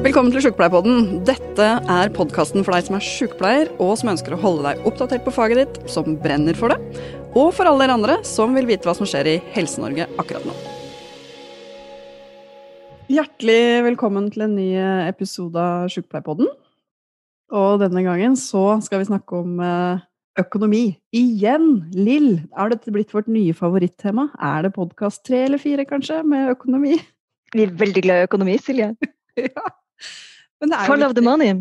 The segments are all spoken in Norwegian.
Velkommen til Sjukepleierpodden. Dette er podkasten for deg som er sjukepleier, og som ønsker å holde deg oppdatert på faget ditt, som brenner for det, og for alle dere andre som vil vite hva som skjer i Helse-Norge akkurat nå. Hjertelig velkommen til en ny episode av Sjukepleierpodden. Og denne gangen så skal vi snakke om eh, økonomi. Igjen! Lill, Er dette blitt vårt nye favorittema? Er det podkast tre eller fire, kanskje, med økonomi? Vi er veldig glad i økonomi, Silje. ja. Follow of the money.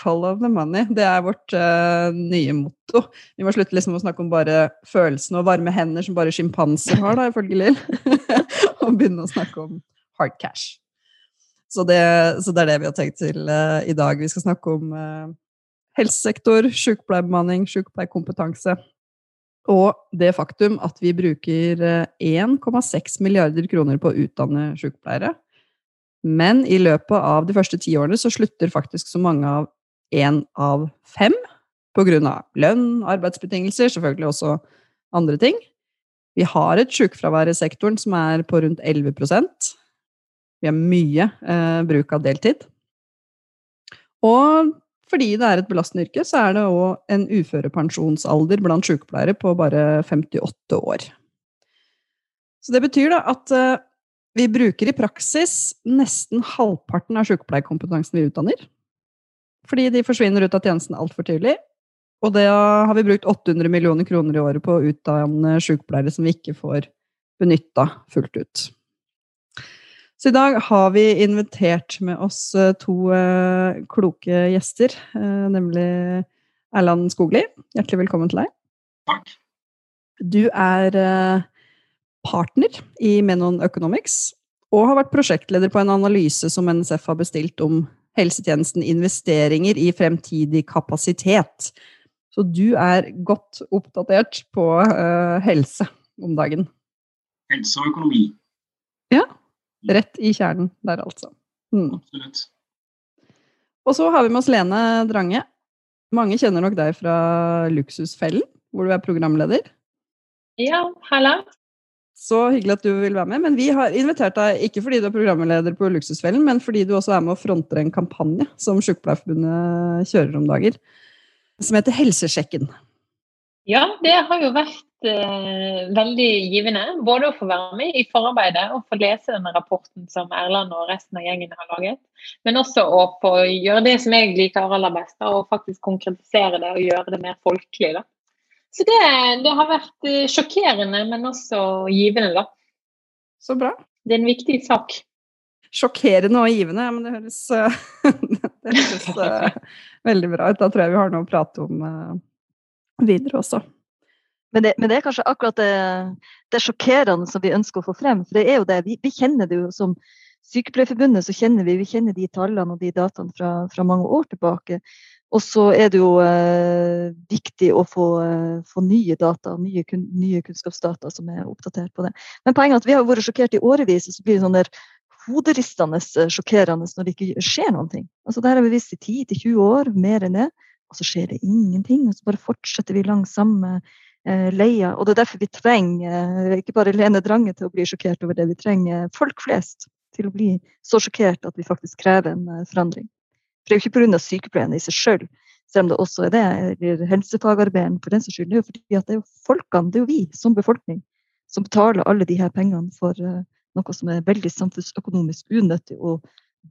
Follow the money. Det er vårt uh, nye motto. Vi må slutte liksom å snakke om bare følelsene og varme hender som bare sjimpanser har, da, ifølge Lill. og begynne å snakke om hard cash. Så det, så det, er det vi har tenkt til uh, i dag. Vi skal snakke om uh, helsesektor, sykepleierbemanning, sykepleierkompetanse. Og det faktum at vi bruker 1,6 milliarder kroner på å utdanne sykepleiere. Men i løpet av de første ti årene så slutter faktisk så mange av én av fem pga. lønn, arbeidsbetingelser, selvfølgelig også andre ting. Vi har et sykefravær i sektoren som er på rundt 11% Vi har mye eh, bruk av deltid. Og fordi det er et belastende yrke, så er det òg en uførepensjonsalder blant sykepleiere på bare 58 år. Så det betyr da at eh, vi bruker i praksis nesten halvparten av sykepleierkompetansen vi utdanner. Fordi de forsvinner ut av tjenesten altfor tidlig. Og det har vi brukt 800 millioner kroner i året på å utdanne sykepleiere som vi ikke får benytta fullt ut. Så i dag har vi invitert med oss eh, to uh, kloke gjester, uh, nemlig Erland Skogli. Hjertelig velkommen til deg. Takk. Du er partner i Menon Economics og har vært prosjektleder på en analyse som NSF har bestilt om helsetjenesten investeringer i fremtidig kapasitet. Så du er godt oppdatert på helse om dagen. Helse og økonomi. Ja, Rett i kjernen der, altså. Mm. Absolutt. Og så har vi med oss Lene Drange. Mange kjenner nok deg fra Luksusfellen, hvor du er programleder. Ja, halla. Så hyggelig at du vil være med. Men vi har invitert deg ikke fordi du er programleder på Luksusfellen, men fordi du også er med og fronter en kampanje som Sykepleierforbundet kjører om dager, som heter Helsesjekken. Ja, det har jo vært eh, veldig givende. Både å få være med i forarbeidet og få lese denne rapporten som Erland og resten av gjengen har laget. Men også å få gjøre det som jeg liker aller best, og faktisk konkretisere det og gjøre det mer folkelig. Da. Så det, det, har vært eh, sjokkerende, men også givende, da. Så bra. Det er en viktig sak. Sjokkerende og givende, men det høres, det høres uh, veldig bra ut. Da tror jeg vi har noe å prate om. Uh, videre også. Men det, men det, er kanskje akkurat det, det sjokkerende som vi ønsker å få frem. For det er jo det, vi, vi kjenner det jo som Sykepleierforbundet, så kjenner vi, vi kjenner de tallene og de dataene fra, fra mange år tilbake. Og så er det jo eh, viktig å få, eh, få, nye data, nye, kun, nye, kunnskapsdata som er oppdatert på det. Men poenget er at vi har vært sjokkert i årevis, og så blir det sånn der hoderistende eh, sjokkerende når det ikke skjer noen ting. Altså, det har vi visst i 10-20 år, mer enn det og så skjer det ingenting. Og så bare fortsetter vi langs samme eh, leia. Og det er derfor vi trenger eh, ikke bare Lene Drange til å bli sjokkert over det, vi trenger folk flest til å bli så sjokkert at vi faktisk krever en eh, forandring. For det er jo ikke pga. sykepleierne i seg sjøl, selv om det også er det, eller helsefagarbeideren for den saks skyld. Det er jo fordi at det er jo folkene, det er jo vi som befolkning, som betaler alle de her pengene for uh, noe som er veldig samfunnsøkonomisk unyttig og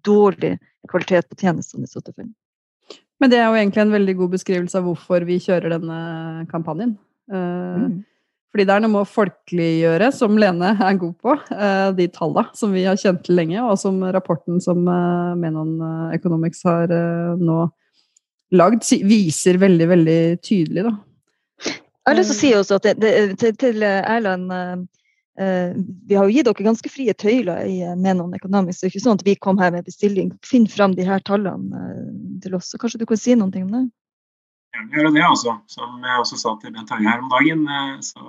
dårlig kvalitet på tjenestene i så tilfelle. Men det er jo egentlig en veldig god beskrivelse av hvorfor vi kjører denne kampanjen. Eh, mm. Fordi det er noe med å folkeliggjøre, som Lene er god på, eh, de tallene som vi har kjent til lenge, og som rapporten som eh, Menon Economics har nå lagd, viser veldig, veldig tydelig. Da. Jeg har lyst til å si også at det, det, til, til Erland Eh, vi har jo gitt dere ganske frie tøyler i eh, Menon Economics. Det er ikke sånn at vi kom her med bestilling. Finn fram de her tallene eh, til oss. Så kanskje du kan si noe om det? Vil gjøre det, altså. Som jeg også sa til Bent Høie her om dagen. Så,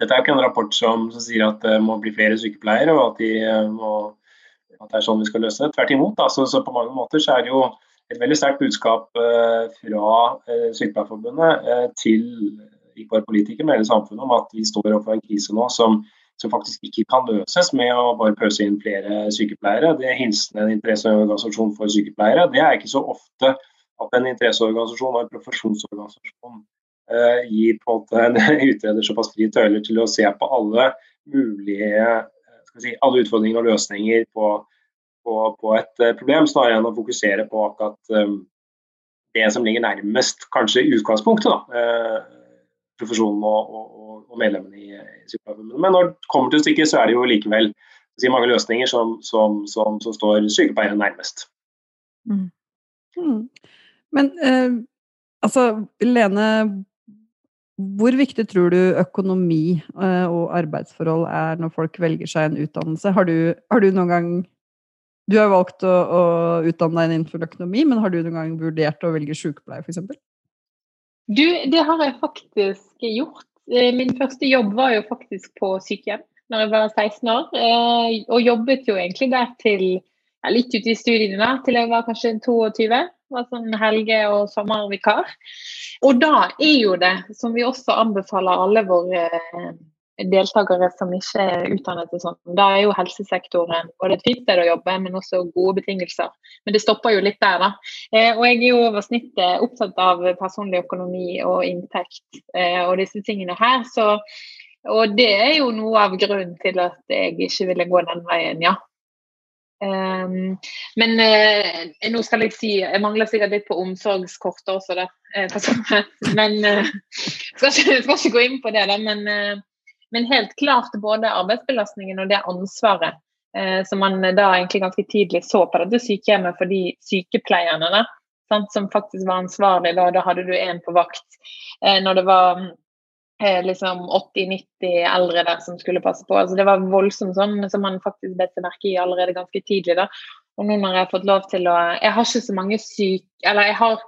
dette er jo ikke en rapport som, som, sier at det må bli flere sykepleiere, og at, de må, at det er sånn vi skal løse det. Tvert imot. Altså, så på mange måter så er det jo et veldig sterkt budskap fra Sykepleierforbundet til ikke bare politikere, men hele samfunnet, om at vi står overfor en krise nå som som faktisk ikke kan løses med å bare pøse inn flere sykepleiere. Det hilsende en interesseorganisasjon for sykepleiere. Det er ikke så ofte at en interesseorganisasjon og en profesjonsorganisasjon eh, gir på en måte en utreder såpass frie tøyler til å se på alle mulige si, alle utfordringer og løsninger på, på, på et uh, problem, snarere enn å fokusere på akkurat um, det som ligger nærmest kanskje i utgangspunktet. da, eh, profesjonen og, og, og medlemmene i, i Sykepleierforbundet. Men når det kommer til stykket, så er det jo likevel si, mange løsninger som, som, som, som står sykepleierne nærmest. Mm. Mm. Men eh, altså, Lene, hvor viktig tror du økonomi eh, og arbeidsforhold er når folk velger seg en utdannelse? Har du, har du noen gang Du har valgt å, å, utdanne deg innenfor økonomi, men har du noen gang vurdert å velge sykepleie, f.eks.? Du, det har jeg faktisk gjort. Eh, min første jobb var jo faktisk på sykehjem når jeg var 16 år. Eh, og jobbet jo egentlig der til ja, litt ute i studiene da, til jeg var kanskje 22. Var sånn helge- og sommervikar. Og da er jo det, som vi også anbefaler alle våre eh, deltakere som ikke er utdannet og sånt, da er jo helsesektoren både et fint sted å jobbe, men også gode betingelser. Men det stopper jo litt der, da. Eh, og jeg er jo over snittet opptatt av personlig økonomi og inntekt eh, og disse tingene her. Så, og det er jo noe av grunnen til at jeg ikke ville gå den veien, ja. Um, men uh, nå skal jeg si Jeg mangler sikkert litt på omsorgskortet også, da. Uh, men uh, skal, ikke, skal ikke gå inn på det, da. Men men helt klart både arbeidsbelastningen og det ansvaret eh, som man da egentlig ganske tidlig så på dette sykehjemmet for de sykepleierne da, sant, som faktisk var ansvarlig. Da, da hadde du en på vakt. Eh, når det var eh, liksom 80-90 eldre der som skulle passe på. Altså, det var voldsomt sånn som man faktisk bet seg merke i allerede ganske tidlig. da. Og nå når jeg har fått lov til å Jeg har ikke så mange syke Eller jeg har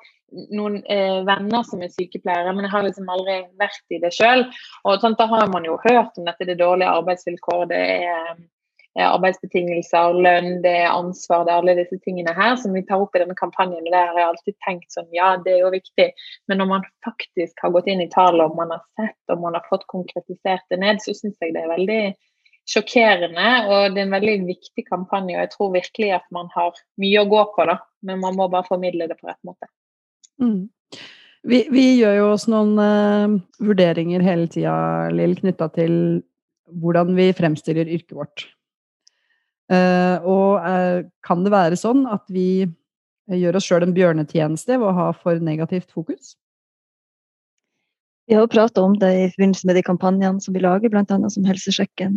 noen eh, venner som er sykepleiere, men jeg har liksom aldri vært i det sjøl. Og sånn, da har man jo hørt om dette, det dårlige arbeidsvilkår, det er arbeidsbetingelser, lønn, det er ansvar, det er alle disse tingene her som vi tar opp i denne kampanjen. og Der har jeg alltid tenkt sånn, ja det er jo viktig, men når man faktisk har gått inn i tallene, og man har sett og man har fått konkretisert det ned, så syns jeg det er veldig sjokkerende, og det er en veldig viktig kampanje. og Jeg tror virkelig at man har mye å gå på, da, men man må bare formidle det på rett måte. Mm. Vi, vi, gjør jo oss noen uh, vurderinger hele tida, Lill, knytta til hvordan vi fremstiller yrket vårt. Uh, og uh, kan det være sånn at vi gjør oss sjøl en bjørnetjeneste ved å ha for negativt fokus? Vi har jo prata om det i forbindelse med de kampanjene som vi lager, bl.a. som Helsesjekken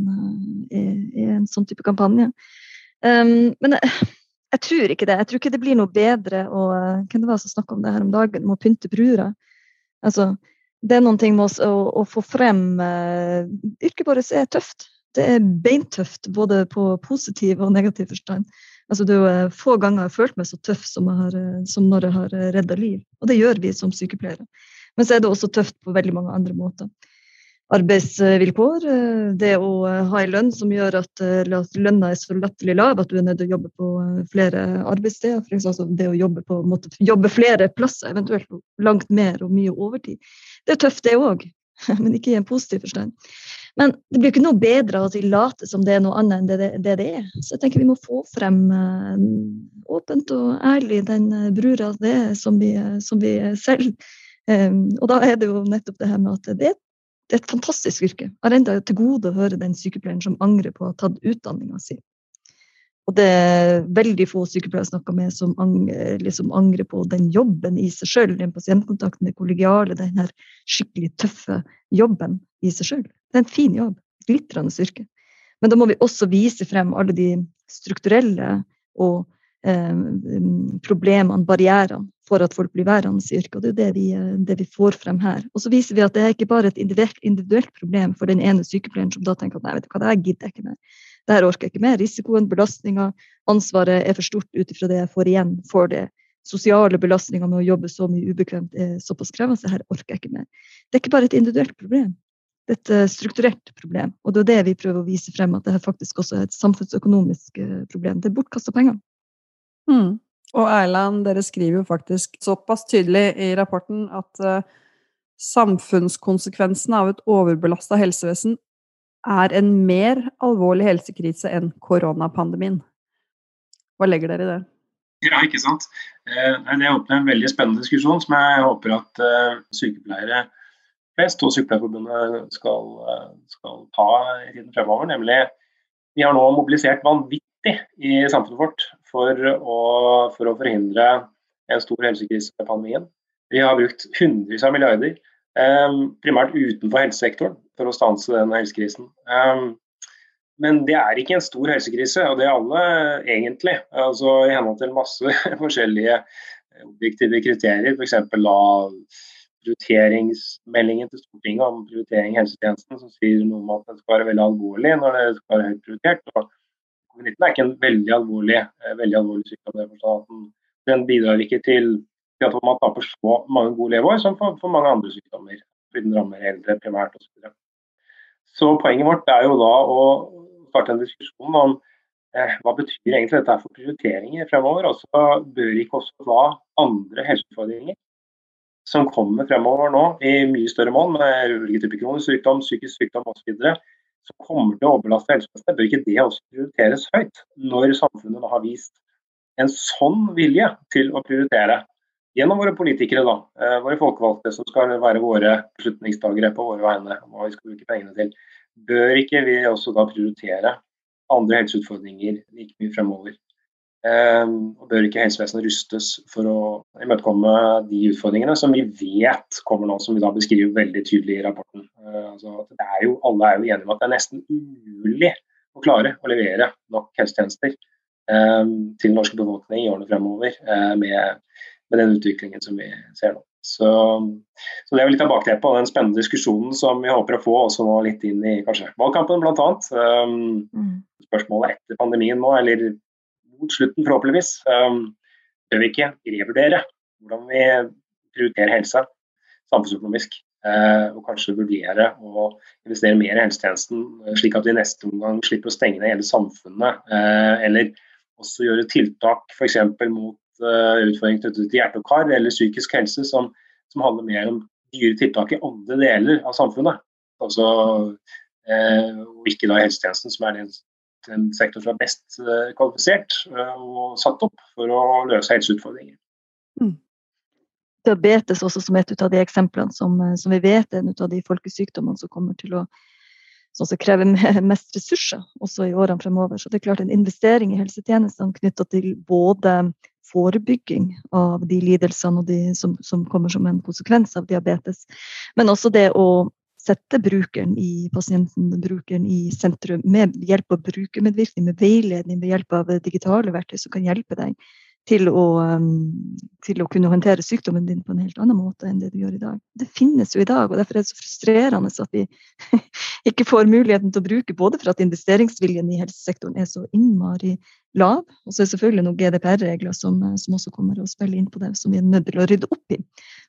i, i en sånn type kampanje. Um, men jeg tror ikke det. Jeg tror ikke det blir noe bedre å Hvem det var som snakka om det her om dagen, om å pynte brura? Altså, det er noen ting med oss å, å få frem uh, Yrket vårt er tøft. Det er beintøft, både på positiv og negativ forstand. Altså, det er jo få ganger jeg har følt meg så tøff som, har, uh, som når jeg har redda liv. Og det gjør vi som sykepleiere. Men så er det også tøft på veldig mange andre måter arbeidsvilkår. Eh, det å eh, ha en lønn som gjør at eh, lønna er så latterlig lav at du er nødt til å jobbe på flere arbeidssteder. For eksempel det å jobbe, på, måtte, jobbe flere plasser, eventuelt langt mer og mye overtid. Det er tøft, det òg, men ikke i en positiv forstand. Men det blir ikke noe bedre av at vi later som det er noe annet enn det, det det, er. Så jeg tenker vi må få frem åpent og ærlig den brura det er som vi, som vi selv. og da er det jo nettopp det her med at det det er et fantastisk yrke. Jeg har enda til gode å høre den sykepleieren som angrer på å ha tatt utdanninga si. Og det er veldig få sykepleiere jeg snakker med som angrer, liksom angrer, på den jobben i seg sjøl. Den pasientkontakten, det kollegiale, den her skikkelig tøffe jobben i seg sjøl. Det er en fin jobb. Glitrende yrke. Men da må vi også vise frem alle de strukturelle og eh, problemene, barrierene, for at folk blir værende i yrket. og Det er det eh, det vi, får frem her. Og så viser vi at det er ikke bare et individuelt problem for den ene sykepleieren som da tenker at nei, vet du hva, det her gidder jeg ikke mer. Det her orker jeg ikke mer. Risikoen, belastninga, ansvaret er for stort ut ifra det jeg får igjen for det. Sosiale belastninger med å jobbe så mye ubekvemt er såpass krevende. Det her orker jeg ikke mer. Det er ikke bare et individuelt problem. Det er et eh, strukturert problem. Og det er det vi prøver å vise frem, at det her faktisk også er et samfunnsøkonomisk eh, problem. Det er bortkasta penger. Mm. Og Erland, dere skriver jo faktisk såpass tydelig i rapporten at uh, samfunnskonsekvensene av et overbelasta helsevesen er en mer alvorlig helsekrise enn koronapandemien. Hva legger dere i det? Ja, ikke sant. Eh, det åpner en veldig spennende diskusjon som jeg håper at eh, sykepleiere flest og Sykepleierforbundet skal, eh, skal ta i tiden fremover. Nemlig vi har nå mobilisert vanvittig i samfunnet vårt for å, for å forhindre en stor helsekrise med pandemien. Vi har brukt hundrevis av milliarder, primært utenfor helsesektoren, for å stanse den helsekrisen. Men det er ikke en stor helsekrise, og det er alle egentlig. Altså I henhold til masse forskjellige objektive kriterier, f.eks. av prioriteringsmeldingen til Stortinget om prioritering i helsetjenesten, som sier noe om at det skal være veldig alvorlig når det skal være høyt prioritert. Covid-19 er ikke en veldig alvorlig, eh, veldig alvorlig sykdom. Den bidrar ikke til, at man taper så mange gode leveår som for, for mange andre sykdommer. Fordi den rammer eldre primært osv. Så poenget vårt er jo da å starte en diskusjon om eh, hva betyr egentlig dette for prioriteringer fremover. Altså, bør ikke også da andre helseutfordringer som kommer fremover nå i mye større mål, med ulike typer kronisk sykdom, psykisk sykdom osv., som kommer til å overbelaste helsevesenet, bør ikke det også prioriteres høyt? Når samfunnet har vist en sånn vilje til å prioritere gjennom våre politikere, da, eh, våre folkevalgte, som skal være våre beslutningstagere på våre vegne, hva vi skal bruke pengene til bør ikke vi også da prioritere andre helseutfordringer like mye fremover? Um, og bør ikke helsevesenet rustes for å imøtekomme de utfordringene som vi vet kommer nå, som vi da beskriver veldig tydelig i rapporten. Uh, altså er jo, alle er jo enige om at det er nesten umulig å klare å levere nok helsetjenester til den norske befolkning i årene fremover med, med den utviklingen som vi ser nå. Så, så, det er jo litt av bakteppet og den spennende diskusjonen som vi håper å få også nå litt inn i kanskje valgkampen bl.a. Um, mm. Spørsmålet etter pandemien nå, eller mot slutten forhåpentligvis, um, bør vi ikke revurdere hvordan vi prioriterer helse samfunnsøkonomisk. Uh, og kanskje vurdere å investere mer i helsetjenesten, uh, slik at vi i neste omgang slipper å stenge ned hele samfunnet. Uh, eller også gjøre tiltak f.eks. mot utfordringer knyttet til hjerte og kar eller psykisk helse, som, som, handler mer om dyre tiltak i andre deler av samfunnet. Altså, uh, og ikke da helsetjenesten, som er den, den sektoren som er best uh, kvalifisert og satt opp for å løse helseutfordringer. Mm. Diabetes også som et av de eksemplene som, som vi vet er en av de folkesykdommene som kommer til å som krever mest ressurser også i årene fremover. Så det er klart en investering i helsetjenestene knytta til både forebygging av de lidelsene de, som, som, kommer som en konsekvens av diabetes. Men også det å sette brukeren i pasienten, brukeren i sentrum, med hjelp av brukermedvirkning, med veiledning, ved hjelp av digitale verktøy som kan hjelpe deg til å, um, til å, kunne håndtere sykdommen din på en helt annen måte enn det du gjør i dag. Det finnes jo i dag, og derfor er det så frustrerende at vi ikke får muligheten til å bruke, både for at investeringsviljen i helsesektoren er så innmari lav, og så er det selvfølgelig noen GDPR-regler som, som, også kommer å spille inn på det, som vi er nødt til å rydde opp i.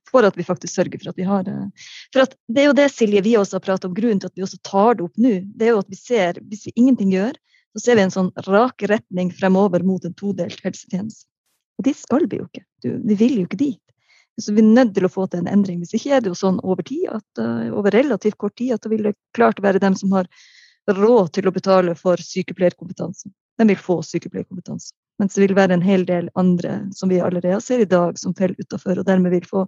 For at vi faktisk sørger for at vi har uh, For at det er jo det, Silje, vi også har pratet om. Grunnen til at vi også tar det opp nå, det er jo at vi ser, hvis vi ingenting gjør, så ser vi en sånn rak retning fremover mot en todelt helsetjeneste. Og de skal vi jo ikke. Du, vi vil jo ikke dit. Så vi er nødt til å få til en endring. Hvis ikke er det jo sånn over tid, at, uh, over relativt kort tid, at det vil klart være dem som har råd til å betale for sykepleierkompetanse. De vil få sykepleierkompetanse. Mens det vil være en hel del andre som vi allerede ser i dag, som faller utafor, og dermed vil få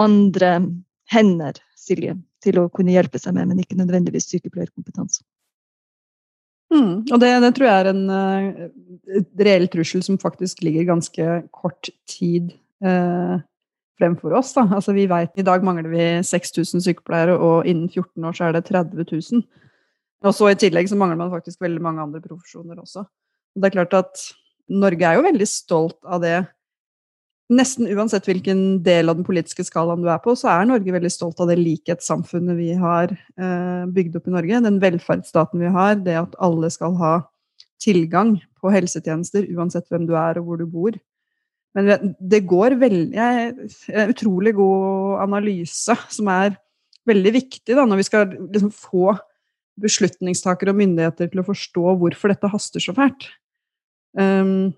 andre hender, Silje, til å kunne hjelpe seg med, men ikke nødvendigvis sykepleierkompetanse. Mm, og det, det, tror jeg er en uh, reell trussel som faktisk ligger ganske kort tid uh, fremfor oss. Da. Altså, vi vet I dag mangler vi 6000 sykepleiere, og innen 14 år så er det 30 000. Og så I tillegg så mangler man faktisk veldig mange andre profesjoner også. Og det er klart at Norge er jo veldig stolt av det nesten uansett hvilken del av den politiske skalaen du er på, så er Norge veldig stolt av det likhetssamfunnet vi har eh, bygd opp i Norge. Den velferdsstaten vi har, det at alle skal ha tilgang på helsetjenester uansett hvem du er og hvor du bor. Men det går veldig En utrolig god analyse som er veldig viktig da, når vi skal liksom få beslutningstakere og myndigheter til å forstå hvorfor dette haster så fælt. Um,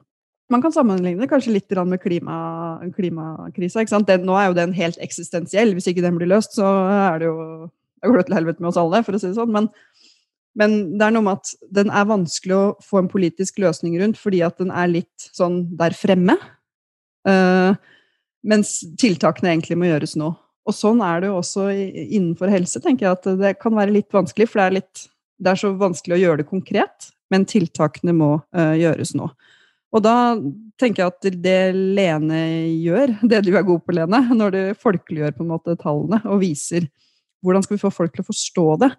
man kan sammenligne det kanskje litt med klima, klimakrisa. nå er jo den helt eksistensiell. Hvis ikke den blir løst, så er det jo, det går til helvete med oss alle, for å si det sånn. Men, Men det er noe med at den er vanskelig å få en politisk løsning rundt, fordi at den er litt sånn der fremme. Uh, mens tiltakene egentlig må gjøres nå. Og sånn er det jo også innenfor helse, tenker jeg at det kan være litt vanskelig. For det er, litt, det er så vanskelig å gjøre det konkret, men tiltakene må uh, gjøres nå. Og da tenker jeg at det Lene gjør, det du er god på, Lene, når du folkeliggjør på en måte tallene og viser hvordan skal vi få folk til å forstå det.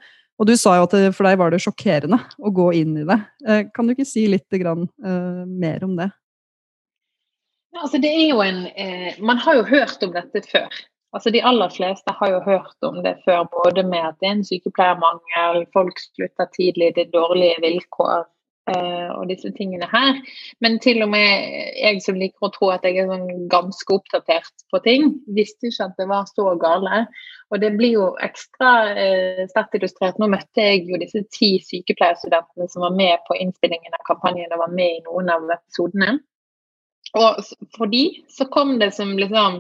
Og du sa jo at for deg var det sjokkerende å gå inn i det. Eh, kan du ikke si litt uh, mer om det? Altså, det er jo en eh, Man har jo hørt om dette før. Altså, de aller fleste har jo hørt om det før, både med at det er en sykepleiermangel, folk slutter tidlig, det er dårlige vilkår eh, og disse tingene her. Men til og med jeg som liker å tro at jeg er sånn ganske oppdatert på ting, visste ikke at det var så gale. Og det blir jo ekstra eh, sterkt illustrert. Nå møtte jeg jo disse ti sykepleierstudentene som var med på innspillingen av kampanjen og var med i noen av episodene. Og for de så kom det som liksom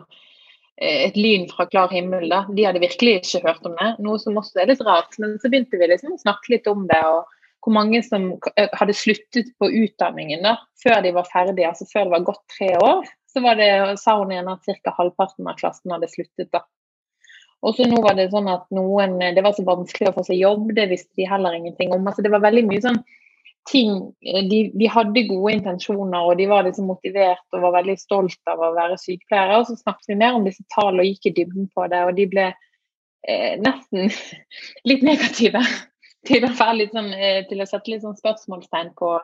eh, et lyn fra klar himmel. da. De hadde virkelig ikke hørt om det, noe som også er litt rart. Men så begynte vi liksom å snakke litt om det, og hvor mange som eh, hadde sluttet på utdanningen da, før de var ferdige, altså før det var gått tre år. Så var det, sa hun igjen at ca. halvparten av klassen hadde sluttet. da. Og så nå var det sånn at noen, Det var så vanskelig å få seg jobb, det visste de heller ingenting om. altså Det var veldig mye sånn ting eh, de, de, hadde gode intensjoner og de var liksom motivert og var veldig stolt av å være sykepleiere. Og så snakket vi mer om disse tallene og gikk i dybden på det, og de ble eh, nesten litt negative til å, sånn, eh, til å, sette litt sånn spørsmålstegn på,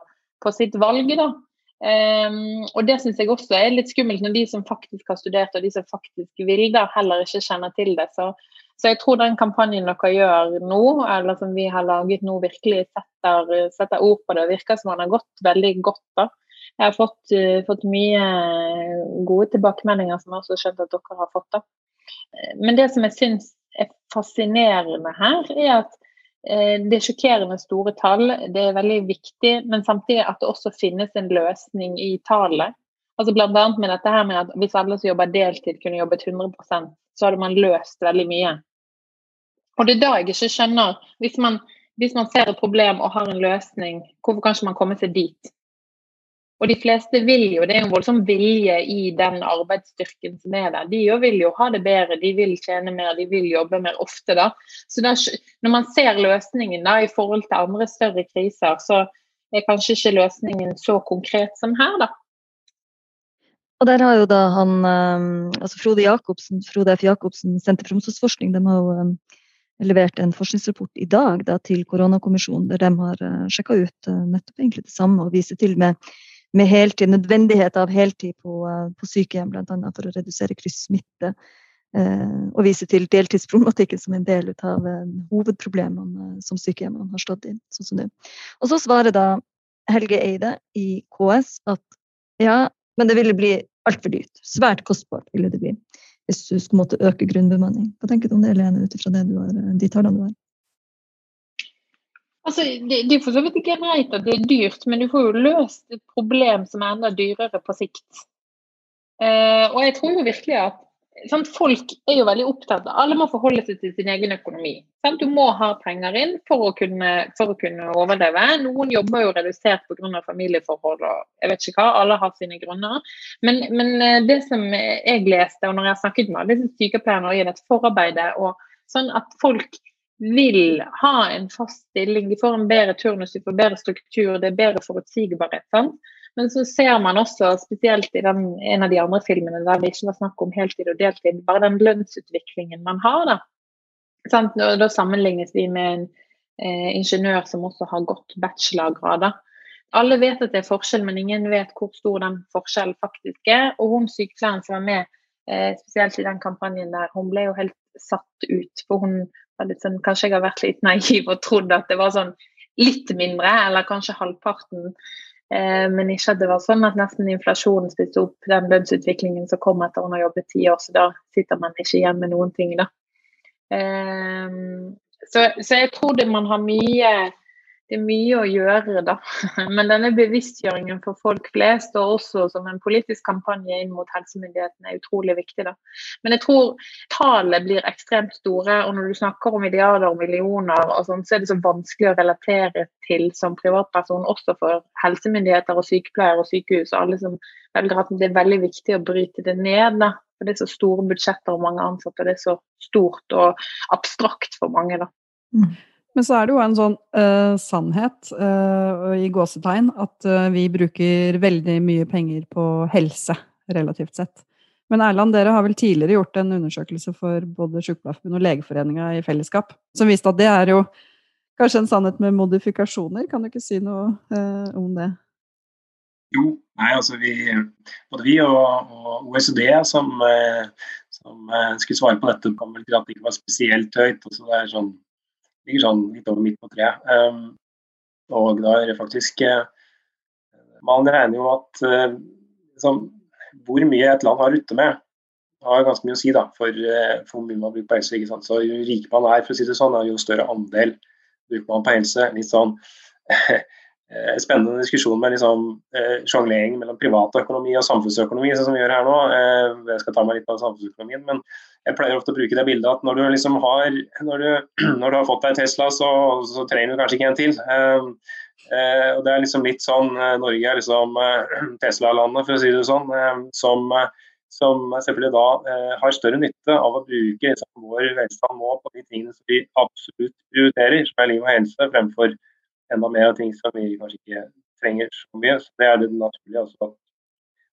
på sitt valg. da. Um, og det syns jeg også er litt skummelt når de som faktisk har studert og de som faktisk vil da, heller ikke kjenner til det. Så så jeg tror den kampanjen dere gjør nå, eller som vi har laget nå, virkelig setter, setter ord på det. og virker som den har gått veldig godt. da. Jeg har fått, uh, fått, mye gode tilbakemeldinger som jeg også skjønt at dere har fått. da. Men det som jeg syns er fascinerende her, er at det er sjokkerende store tall. Det er veldig viktig, men samtidig at det også finnes en løsning i tallet. Altså Bl.a. med dette her med at hvis alle som jobber deltid kunne jobbet 100% så hadde man løst veldig mye. Og det er da jeg ikke skjønner hvis man, hvis man ser et problem og har en løsning, hvorfor kan ikke man komme seg dit? Og de fleste vil jo, det er en voldsom vilje i den arbeidsstyrken som er der. De vil jo ha det bedre, de vil tjene mer, de vil jobbe mer ofte. da. Så der, når man ser løsningen da, i forhold til andre større kriser, så er kanskje ikke løsningen så konkret som her, da. Og der har jo da han, eh, altså Frode Jacobsen, Frode F. Jacobsen, Senter for omsorgsforskning, de har jo eh, levert en forskningsrapport i dag da, til koronakommisjonen, der de har eh, sjekka ut nettopp egentlig det samme og viser til med, med heltid, nødvendighet av heltid på, på sykehjem, bl.a. for å redusere kryssmitte. Uh, og vise til deltidsproblematikken som en del av hovedproblemene som sykehjemmene har stått i. sånn. Og så svarer da Helge Eide i KS at ja, men det ville bli altfor dyrt. Svært kostbart ville det bli hvis du skulle måtte øke grunnbemanning. Hva tenker du om det, Lene, ut ifra de tallene du har? Altså, det, det, er for så vidt ikke greit at det er dyrt, men du får jo løst et problem som er enda dyrere på sikt. Uh, og jeg tror jo virkelig at sant, Folk er jo veldig opptatt av Alle må forholde seg til sin egen økonomi. Sant? Du må ha penger inn for å kunne, for å kunne overleve. Noen jobber jo redusert pga. familieforhold og jeg vet ikke hva. Alle har sine grunner. Men, men, eh, det som jeg leste, og når jeg har snakket med alle sykepleierne i dette forarbeidet, og sånn at folk vil ha en fast stilling, de får en bedre turnus, de får bedre struktur, det er bedre forutsigbarhet. sant? Men så ser man også, spesielt i den, en av de andre filmene der det ikke var snakk om heltid og deltid, bare den lønnsutviklingen man har. Da, sant? da sammenlignes vi med en eh, ingeniør som også har gått bachelorgrader. Alle vet at det er forskjell, men ingen vet hvor stor den forskjellen faktisk er. Og hun sykepleieren som var med, eh, spesielt i den kampanjen der, hun ble jo helt satt ut. For hun sånn, kanskje jeg har vært litt naiv og trodd at det var sånn litt mindre, eller kanskje halvparten Eh, men ikke at det var sånn at nesten inflasjonen spiste opp den lønnsutviklingen som kom etter hun har jobbet ti år, så da sitter man ikke igjen med noen ting, da. Eh, så, så jeg tror det man har mye det er mye å gjøre, da. Men denne bevisstgjøringen for folk flest, og også som en politisk kampanje inn mot helsemyndighetene, er utrolig viktig. da. Men jeg tror tallene blir ekstremt store, og når du snakker om milliarder og millioner, og sånn, så er det så vanskelig å relatere til som privatperson, også for helsemyndigheter og sykepleiere og sykehus og alle som velger at det er veldig viktig å bryte det ned. da. For Det er så store budsjetter og mange ansatte, og det er så stort og abstrakt for mange. da. Mm. Men så er det jo en sånn uh, sannhet uh, i gåsetegn at uh, vi bruker veldig mye penger på helse, relativt sett. Men Erland, dere har vel tidligere gjort en undersøkelse for både Sykepleierforbundet og Legeforeninga i fellesskap, som viste at det er jo kanskje en sannhet med modifikasjoner. Kan du ikke si noe om det? Jo, nei, altså vi, både vi og, og OECD som, som, skulle svare på dette, kom vel til at det ikke var spesielt høyt. Altså det er sånn ligger sånn litt over midt på treet. Um, og da er det faktisk uh, Man regner jo at uh, liksom, hvor mye et land har å rutte med, har ganske mye å si da, for, uh, hvor mye man bruker på helse. ikke sant? Så Jo rikere man er, for å si det sånn, jo større andel bruker man på helse. Litt sånn spennende diskusjon med liksom, sjonglering mellom privatøkonomi og samfunnsøkonomi, sånn som vi gjør her nå. Jeg skal ta meg litt av samfunnsøkonomien, men jeg pleier ofte å bruke det bildet at når du liksom har når du, når du har fått deg Tesla, så, så, trenger du kanskje ikke en til. Uh, uh, og Det er liksom litt sånn uh, Norge er liksom Tesla-landet, for å si det sånn. som, som selvfølgelig da har større nytte av å bruke liksom, vår velstand nå på de tingene som vi absolutt prioriterer, som er liv og helse, fremfor enda mer av ting som vi kanskje ikke trenger så mye. Så Det er det naturlige. Altså,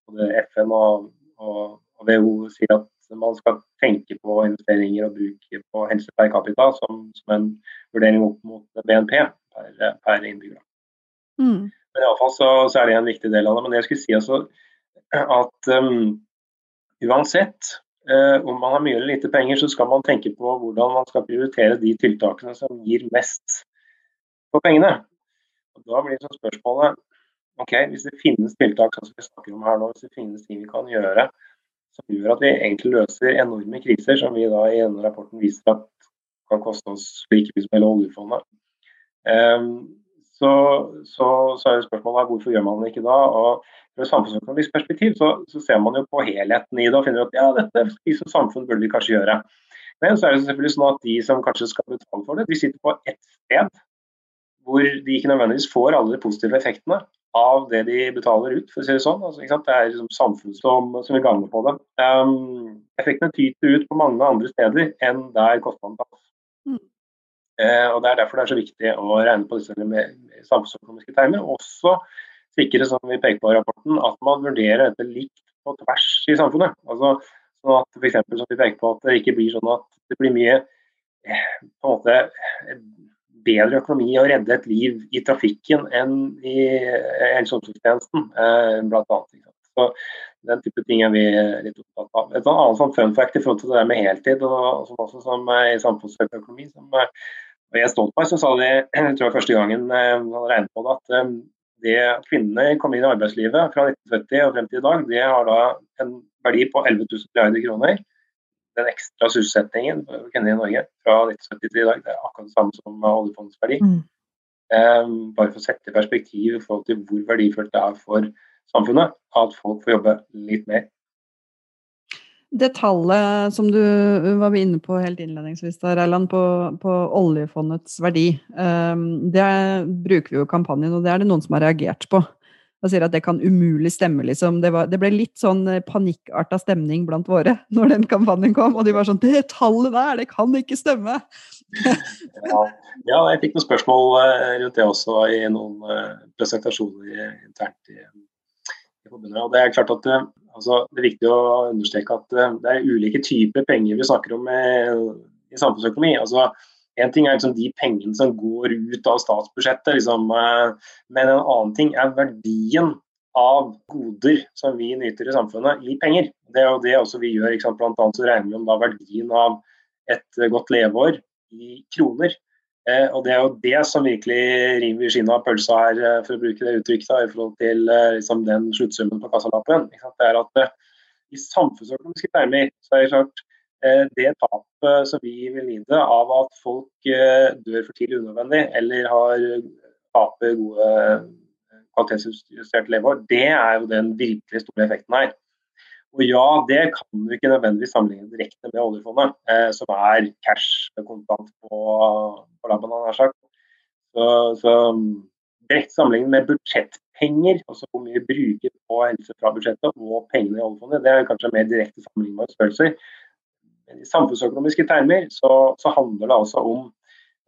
både FN og, og, og WHO sier at man skal tenke på investeringer og bruk på helse per capita som, som en vurdering opp mot BNP per, per innbygger. Mm. Men iallfall så, så er det en viktig del av det. Men jeg skulle si altså at um, uansett uh, om man har mye eller lite penger, så skal man tenke på hvordan man skal prioritere de tiltakene som gir mest for pengene. Og Da blir så spørsmålet ok, hvis det finnes tiltak som vi snakker om her nå, hvis det finnes ting vi kan gjøre som gjør at vi egentlig løser enorme kriser, som vi da i denne rapporten viser at kan koste oss like mye som hele oljefondet. Um, så, så, så, er spørsmålet hvorfor gjør man det ikke da? Og Fra samfunnsøkonomisk perspektiv så, så, ser man jo på helheten i det og finner at ja, dette vi som samfunn burde vi kanskje gjøre. Men så er det selvfølgelig sånn at de som kanskje skal betale for det, de sitter på ett sted hvor de ikke nødvendigvis får alle de positive effektene av det de betaler ut, for å si det sånn. Altså, det er liksom samfunnet som, som vil gagne på det. Um, effektene tyter ut på mange andre steder enn der kostnaden tas. Mm. Uh, og Det er derfor det er så viktig å regne på disse samfunnsøkonomiske termer. Også sikre, som vi peker på i rapporten, at man vurderer dette likt på tvers i samfunnet. Altså, sånn at for eksempel, som vi peker på, at det ikke blir sånn at det blir mye eh, på en måte bedre økonomi å redde et liv i trafikken enn i eh, helse- og omsorgstjenesten, eh, bl.a. Så Den type ting er vi litt opptatt av. Et annet sånn fun fact i forhold til det der med heltid, og som også som i samfunnsøkonomi, som jeg er stolt av, så sa det jeg tror første gangen han regnet på det, at det at kvinnene kom inn i arbeidslivet fra 1970 og frem til i dag, det har da en verdi på 11 000 milliarder kroner den ekstra sysselsettingen i Norge fra 1970 til i dag, det er akkurat det samme som oljefondets verdi. Mm. Um, bare for å sette i perspektiv i forhold til hvor verdifullt det er for samfunnet at folk får jobbe litt mer. Det tallet som du var inne på helt innledningsvis, der, Erland, på, på, oljefondets verdi, um, det bruker vi jo i kampanjen, og det er det noen som har reagert på og sier at det kan umulig stemme, liksom. Det, var, det ble litt sånn eh, panikkarta stemning blant våre når den kampanjen kom, og de var sånn Det tallet der, det kan ikke stemme! ja, ja, jeg fikk noen spørsmål eh, rundt det også i noen eh, presentasjoner internt i, i forbundet. Og det er klart at altså, det er viktig å understreke at det er ulike typer penger vi snakker om i, i samfunnsøkonomi. altså en ting er liksom de pengene som går ut av statsbudsjettet, liksom, eh, men en annen ting er verdien av goder som vi nyter i samfunnet, i penger. Det er jo det også vi gjør. Ikke sant? Blant annet så regner vi om da verdien av et godt leveår i kroner. Eh, og Det er jo det som virkelig river skinnet av pølsa her, eh, for å bruke det uttrykket, da, i forhold til eh, liksom, den sluttsummen på kassalappen. Det er at eh, I samfunnsøkonomiske termer så er det klart Eh, det tapet som vi vil lide av at folk eh, dør for tidlig unødvendig, eller har taper gode kvalitetsjusterte leveår, det er jo den virkelig store effekten her. Og ja, det kan du ikke nødvendigvis sammenligne direkte med oljefondet, eh, som er cash kontant på, på labben, nær sagt. Så, så direkte sammenlignet med budsjettpenger, altså hvor mye bruker på helse fra budsjettet, og pengene i oljefondet, det er kanskje mer direkte sammenlignbare størrelser. Men i samfunnsøkonomiske termer så, så, handler det altså om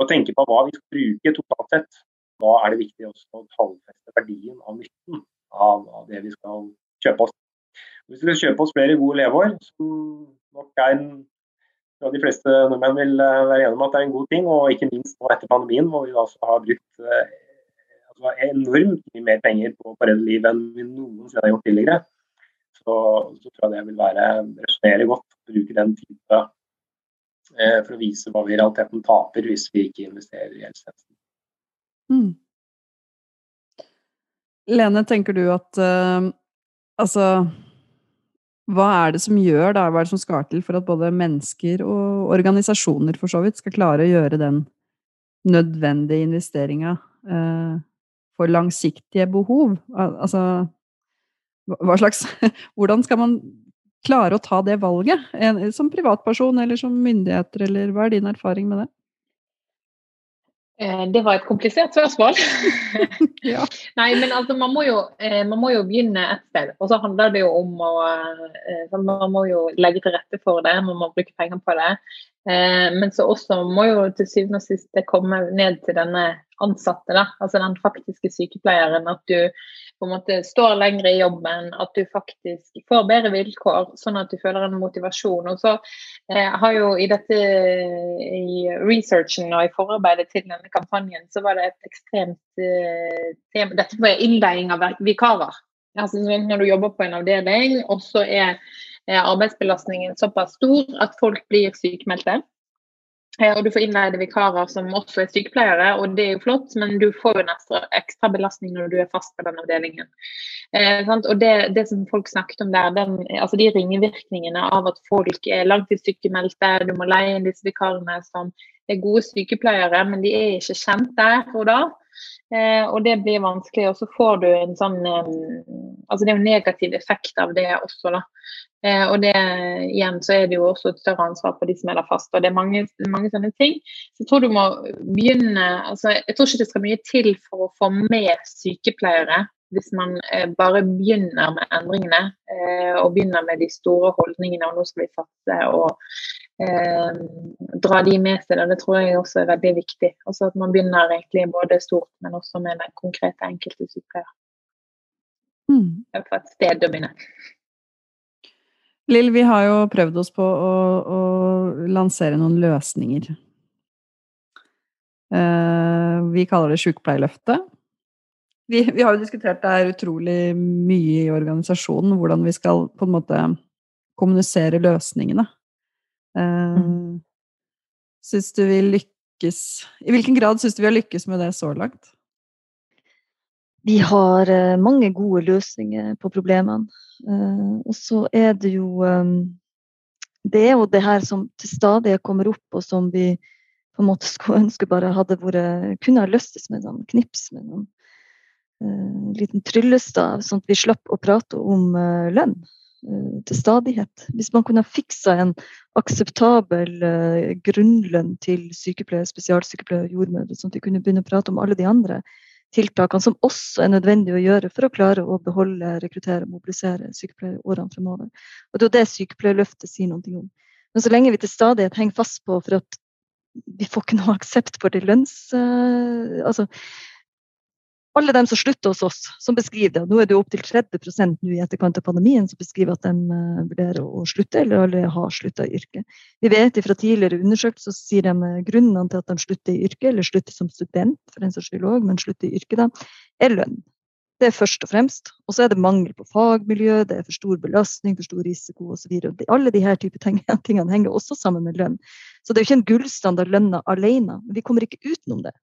å tenke på hva vi skal bruke totalt sett. Da er det viktig også å tallfeste verdien av nytten av, av, det vi skal kjøpe oss. Hvis vi skal kjøpe oss flere gode leveår, som nok er en ja, de fleste nordmenn vil eh, være enige om at det er en god ting, og ikke minst nå etter pandemien, hvor vi altså har brukt eh, altså enormt mye mer penger på å redde liv enn vi noensinne har gjort tidligere. Så, så tror jeg det vil være resonnere godt å bruke den type eh, for å vise hva vi i realiteten taper hvis vi ikke investerer i helsetjenesten. Mm. Lene, tenker du at uh, altså hva er det som gjør da, hva er det som skal til for at både mennesker og organisasjoner for så vidt skal klare å gjøre den nødvendige investeringa uh, for langsiktige behov? Altså hva slags Hvordan skal man klare å ta det valget? Som privatperson eller som myndigheter, eller hva er din erfaring med det? Eh, det var et komplisert spørsmål. ja. Nei, men altså, man må, jo, eh, man må, jo, begynne et sted. Og så handler det jo om å eh, Man må jo legge til rette for det, man må bruke penger på det. Men så også må jo til syvende og sist det komme ned til denne ansatte, da. altså den faktiske sykepleieren. At du på en måte står lenger i jobben, at du faktisk får bedre vilkår, sånn at du føler en motivasjon. Og så eh, har jo i dette i researchen og i forarbeidet til denne kampanjen, så var det et ekstremt eh, tema Dette var innleiing av vikarer. Altså Når du jobber på en avdeling, og så er arbeidsbelastningen såpass stor at folk blir sykemeldte. Eh, og du får innleide vikarer som også er sykepleiere, og det er jo flott, men du får jo en ekstra, belastning når du er fast på den avdelingen. Eh, og det, det, som folk snakket om der, den, altså de ringevirkningene av at folk er langtidssykemeldte, du må leie inn disse vikarene som er gode sykepleiere, men de er ikke kjent der og da. Eh, og det blir vanskelig. Og så får du en sånn eh, Altså det er jo negativ effekt av det også, da. Eh, og det igjen så er det jo også et større ansvar på de som er der fast. Og det er mange, mange sånne ting. Så jeg tror du må begynne altså Jeg tror ikke det skal mye til for å få med sykepleiere hvis man bare begynner med endringene og begynner med de store holdningene, og nå skal vi satse og eh, dra de med seg. Det tror jeg også er veldig viktig. Altså At man begynner egentlig både stort, men også med den konkrete enkelte sykepleier. Mm. Er et sted å begynne. Lill, vi har jo prøvd oss på å, å lansere noen løsninger. Eh, vi kaller det Sjukepleierløftet. vi, vi, har jo diskutert det her utrolig mye i organisasjonen, hvordan vi skal på en måte kommunisere løsningene. Uh. Syns du vi lykkes I hvilken grad syns du vi har lykkes med det så langt? Vi har uh, mange gode løsninger på problemene. Uh, og så er det jo Det er jo det her som til stadig kommer opp, og som vi på en måte skulle ønske bare hadde vært Kunne ha løstes med en sånn knips med noen en eh, liten tryllestav, sånn at vi slapp å prate om eh, lønn eh, til stadighet. Hvis man kunne fiksa en akseptabel grunnlønn til sykepleiere, spesialsykepleiere og jordmødre, sånn at vi kunne begynne å prate om alle de andre tiltakene som også er nødvendig å gjøre for å klare å beholde, rekruttere og mobilisere sykepleiere årene fremover. Og Det er jo det sykepleierløftet sier noe om. Men så lenge vi til stadighet henger fast på for at vi får ikke noe aksept for det lønns... Altså, alle dem som slutter hos oss, som beskriver det. Nå er det opptil 30 nå i etterkant av pandemien som beskriver at de uh, vurderer å slutte, eller alle har slutta i yrket. Vi vet fra tidligere undersøkelser så sier de uh, grunnene til at de slutter i yrket, eller slutter som student, for en saks skyld òg, men slutter i yrket, da, er lønn. Det er først og fremst. Og så er det mangel på fagmiljø, det er for stor belastning, for stor risiko osv. Alle disse typer tingene henger også sammen med lønn. Så det er jo ikke en gullstandard lønna alene. Men vi kommer ikke utenom det.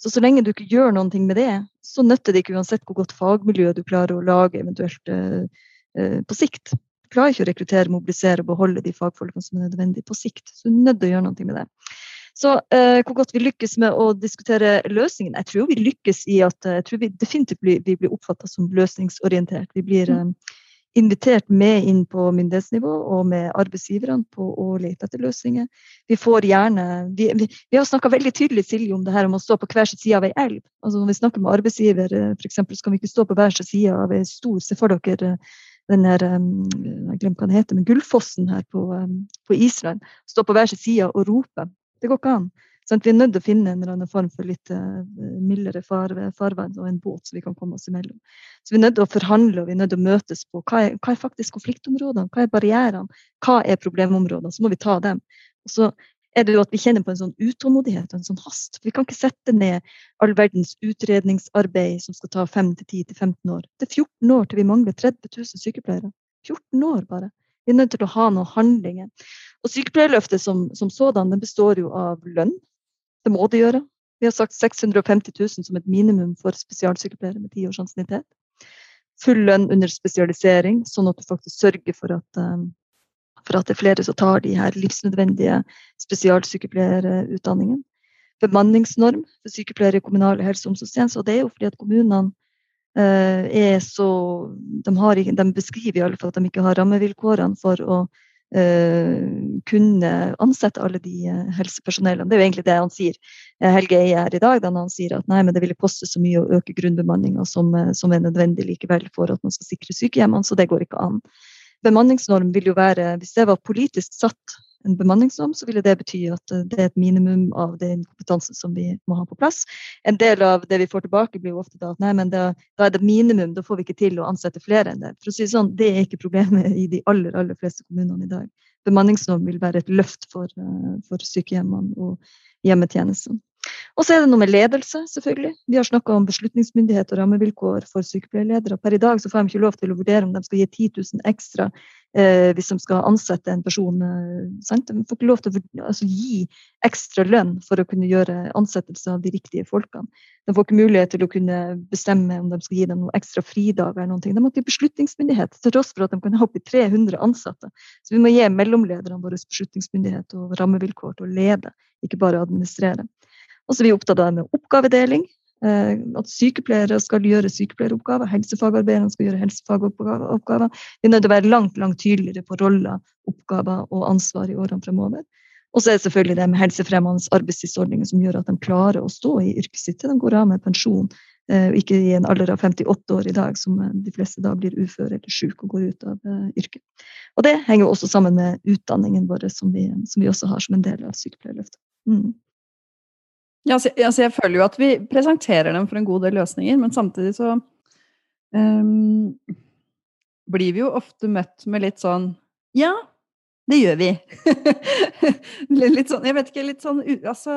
Så så lenge du ikke gjør noe med det, så nytter det ikke uansett hvor godt fagmiljø du klarer å lage eventuelt eh, eh, på sikt. Du klarer ikke å rekruttere, mobilisere og beholde de fagfolkene som er nødvendige på sikt. Så du er nødt til å gjøre noe med det. Så eh, hvor godt vi lykkes med å diskutere løsningen Jeg tror vi lykkes i at jeg tror vi definitivt blir, vi blir oppfatta som løsningsorientert. Vi blir mm. eh, invitert med inn på myndighetsnivå og med arbeidsgiverne på å lete etter løsninger. Vi får gjerne Vi, vi, vi har snakka veldig tydelig Silje, om det her om å stå på hver sin side av ei elv. Altså Når vi snakker med arbeidsgiver, eh, f.eks., så kan vi ikke stå på hver sin side av ei stor Se for dere eh, den her, jeg glemmer hva den heter, men Gullfossen her på, på Island. Stå på hver sin side og rope. Det går ikke an. Sånn, vi er nødt til å finne en eller annen form for litt uh, mildere far, farvann og en båt så vi kan komme oss imellom. Så vi er nødt til å forhandle og vi er nødt til å møtes på hva er, hva er faktisk konfliktområdene, hva er barrierene, hva er problemområdene. Så må vi ta dem. Og så er det jo at vi kjenner på en sånn utålmodighet og en sånn hast. Vi kan ikke sette ned all verdens utredningsarbeid som skal ta 5 10 15 år. Det er 14 år til vi mangler 30 000 sykepleiere. 14 år bare. Vi er nødt til å ha noen handlinger. Og Sykepleierløftet som, som sådan det består jo av lønn, det må de gjøre. Vi har sagt 650 000 som et minimum for spesialsykepleiere med ti års ansiennitet. Full lønn under spesialisering, sånn at du faktisk sørger for at, um, for at det er flere som tar de her livsnødvendige spesialsykepleierutdanningene. Bemanningsnorm for sykepleiere i kommunale helse- og omsorgstjenester. Og det er jo fordi at kommunene uh, er så de, har, de, beskriver i alle fall at de ikke har rammevilkårene for å Eh, kunne ansette alle de eh, helsepersonellene. Det er jo egentlig det han sier. Eh, Helge Eie her i dag, da han sier at nei, men det ville koste så mye å øke grunnbemanninga som, som, er nødvendig likevel for at man skal sikre sykehjemmene, så det går ikke an. Bemanningsnorm vil jo være, hvis det var politisk satt en bemanningsnorm, så ville det bety at eh, det er et minimum av den kompetansen som vi må ha på plass. En del av det vi får tilbake, blir jo ofte da at nei, men da, da er det minimum, da får vi ikke til å ansette flere enn det. For å si sånn, Det er ikke problemet i de aller, aller fleste kommunene i dag. Bemanningsnorm vil være et løft for, eh, for sykehjemmene og hjemmetjenesten. Og så er det noe med ledelse, selvfølgelig. Vi har snakka om beslutningsmyndighet og rammevilkår for sykepleierledere. Per i dag så får de ikke lov til å vurdere om de skal gi 10 000 ekstra eh, hvis de skal ansette en person. Eh, de får ikke lov til å altså, gi ekstra lønn for å kunne gjøre ansettelse av de riktige folkene. De får ikke mulighet til å kunne bestemme om de skal gi dem noen ekstra fridager. eller noe. De har ikke beslutningsmyndighet, til tross for at de kan ha oppi 300 ansatte. Så vi må gi mellomlederne våre beslutningsmyndighet og rammevilkår til å lede, ikke bare administrere. Og så er opptatt av med oppgavedeling. Eh, at sykepleiere skal gjøre sykepleieroppgaver, helsefagarbeiderne skal gjøre helsefagoppgaver. Vi er nødt til å være langt langt tydeligere på roller, oppgaver og ansvar i årene fremover. Og så er det selvfølgelig det med helsefremmende arbeidstidsordninger som gjør at de klarer å stå i yrket sitt til de går av med pensjon, eh, ikke i en alder av 58 år i dag, som eh, de fleste da blir uføre eller syke og går ut av yrket. Og det henger også sammen med utdanningen vår, som vi, som vi også har som en del av sykepleierløftet. Mm. Ja, altså, altså, jeg føler jo at vi presenterer dem for en god del løsninger, men samtidig så um, blir vi jo ofte møtt med litt sånn Ja, det gjør vi. litt sånn Jeg vet ikke, litt sånn altså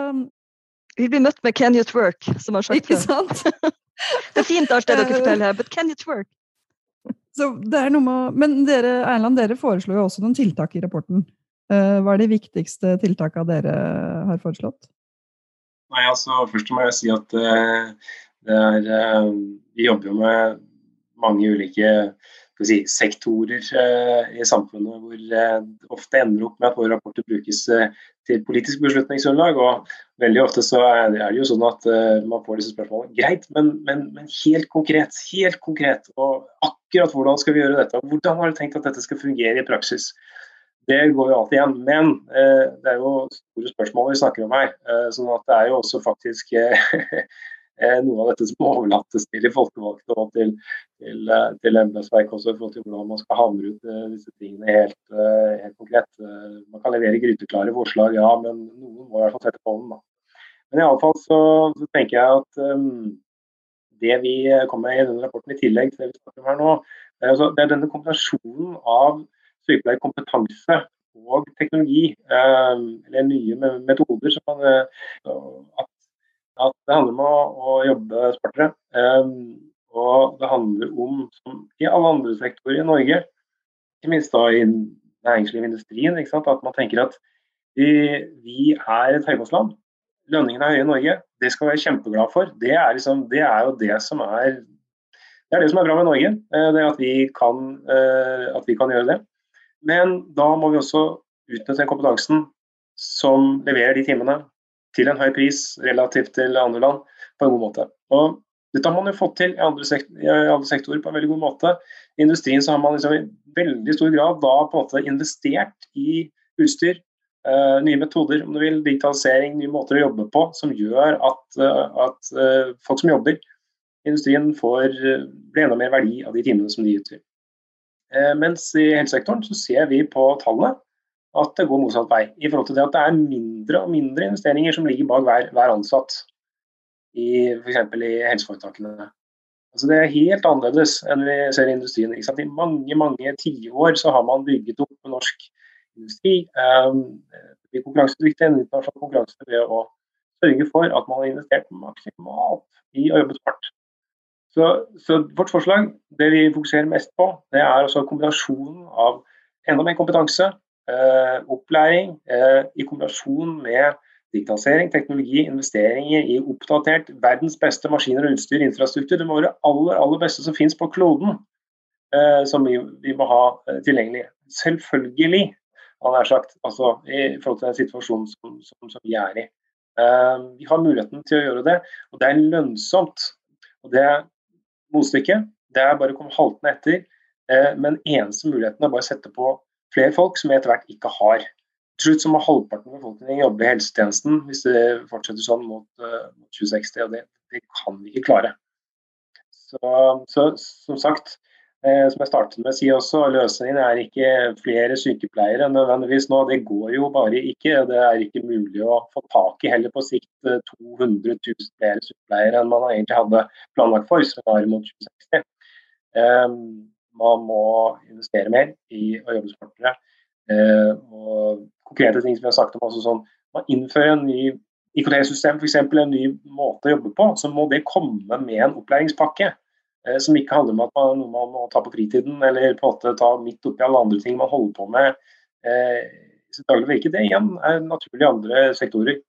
Vi blir møtt med 'can you twerk', som har sagt Ikke sant? det er fint alt det dere forteller her, but can you twerk? Så det er noe med, Men dere, Erland, dere foreslår jo også noen tiltak i rapporten. Uh, hva er de viktigste tiltakene dere har foreslått? Nei, altså Først må jeg si at uh, er, uh, vi jobber jo med mange ulike si, sektorer uh, i samfunnet hvor det ofte ender opp med at våre rapporter brukes til politisk beslutningsgrunnlag. og Veldig ofte så er det, jo sånn at man får disse spørsmålene. Greit, men, men, men, helt konkret. Helt konkret. Og akkurat hvordan skal vi gjøre dette? Hvordan har du tenkt at dette skal fungere i praksis? Det går jo alltid igjen. Men eh, det er jo store spørsmål vi snakker om her. Eh, sånn at det er jo også faktisk eh, eh noe av dette som overlates til de folkevalgte og til, til, eh, til embetsverket også, i forhold til hvordan man skal havne ut disse tingene helt, helt konkret. man kan levere gryteklare forslag, ja, men noen må i hvert fall sette på den. da. Men iallfall så, så tenker jeg at um, det vi kommer med i denne rapporten, i tillegg til det vi snakker om her nå, det er, altså, det er denne kombinasjonen av sykepleierkompetanse og teknologi, eh, eller nye metoder. Man, eh, at, at, det handler om å, å jobbe smartere. Eh, og det handler om, som i alle andre sektorer i Norge, ikke minst da i næringsliv og industrien, at man tenker at vi, vi er et høykostland. Lønningene er høye i Norge. Det skal vi være kjempeglade for. Det er, liksom, det er jo det som er det er det som er bra med Norge. Det at vi kan, at vi kan gjøre det. Men da må vi også utnytte den kompetansen som leverer de timene, til en høy pris relativt til andre land på en god måte. Og dette har man jo fått til i andre, sektorer på en veldig god måte. I industrien så har man liksom i veldig stor grad da på en måte investert i utstyr, uh, nye metoder, om du vil, digitalisering, nye måter å jobbe på, som gjør at, uh, at uh, folk som jobber i industrien får, blir enda mer verdi av de timene som de utgjør. Mens i helsesektoren så ser vi på tallene at det går motsatt vei. I forhold til det at det er mindre og mindre investeringer som ligger bak hver, hver ansatt i f.eks. i helseforetakene. Altså det er helt annerledes enn vi ser i industrien. I mange mange tiår så har man bygget opp norsk industri. Um, blir konkurransedyktig i internasjonal konkurranse ved å sørge for at man har investert maksimalt i å jobbe smart. Så, så, vårt forslag, det vi fokuserer mest på, det er altså kombinasjonen av enda mer kompetanse, eh, opplæring, eh, i kombinasjon med digitalisering, teknologi, investeringer i oppdatert verdens beste maskiner og utstyr, infrastruktur. Det må være aller, aller beste som finnes på kloden, eh, som vi, vi, må ha eh, tilgjengelig. Selvfølgelig, han er sagt, altså, i forhold til den situasjonen som, som, som vi er i. Eh, vi har muligheten til å gjøre det, og det er lønnsomt. Og det motstykket. Det er bare å komme haltende etter. Eh, men eneste muligheten er bare å sette på flere folk som vi etter hvert ikke har. Til slutt så må halvparten av befolkningen jobbe i helsetjenesten hvis det fortsetter sånn mot, uh, 2060, og det, det, kan vi ikke klare. Så, så som sagt, eh, som jeg startet med å si også, løsningen er ikke flere sykepleiere nødvendigvis nå. Det går jo bare ikke. Det er ikke mulig å få tak i heller på sikt 200 eh, 000 flere sykepleiere enn man egentlig hadde planlagt for, scenarioet mot 2060. Um, man må investere mer i å jobbe smartere. Uh, og konkrete ting som vi har sagt om også sånn, Man innfører en ny IKT-system, f.eks. en ny måte å jobbe på, så må det komme med en opplæringspakke. Eh, som ikke handler om at man, noe man må ta på fritiden eller på en måte ta midt oppi alle andre ting man holder på med eh, i sitt daglige virke. Det igjen er naturlig i andre sektorer.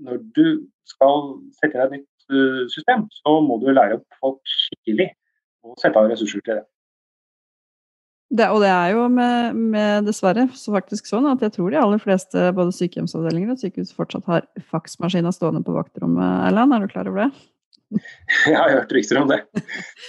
Når du skal sette inn et nytt uh, system, så må du lære opp folk skikkelig og sette av ressurser til det. Det, og det er jo med, med, dessverre så faktisk sånn at jeg tror de aller fleste både sykehjemsavdelinger og sykehus fortsatt har faksmaskiner stående på vaktrommet. Erland, er du klar over det? Jeg har hørt rykter om det.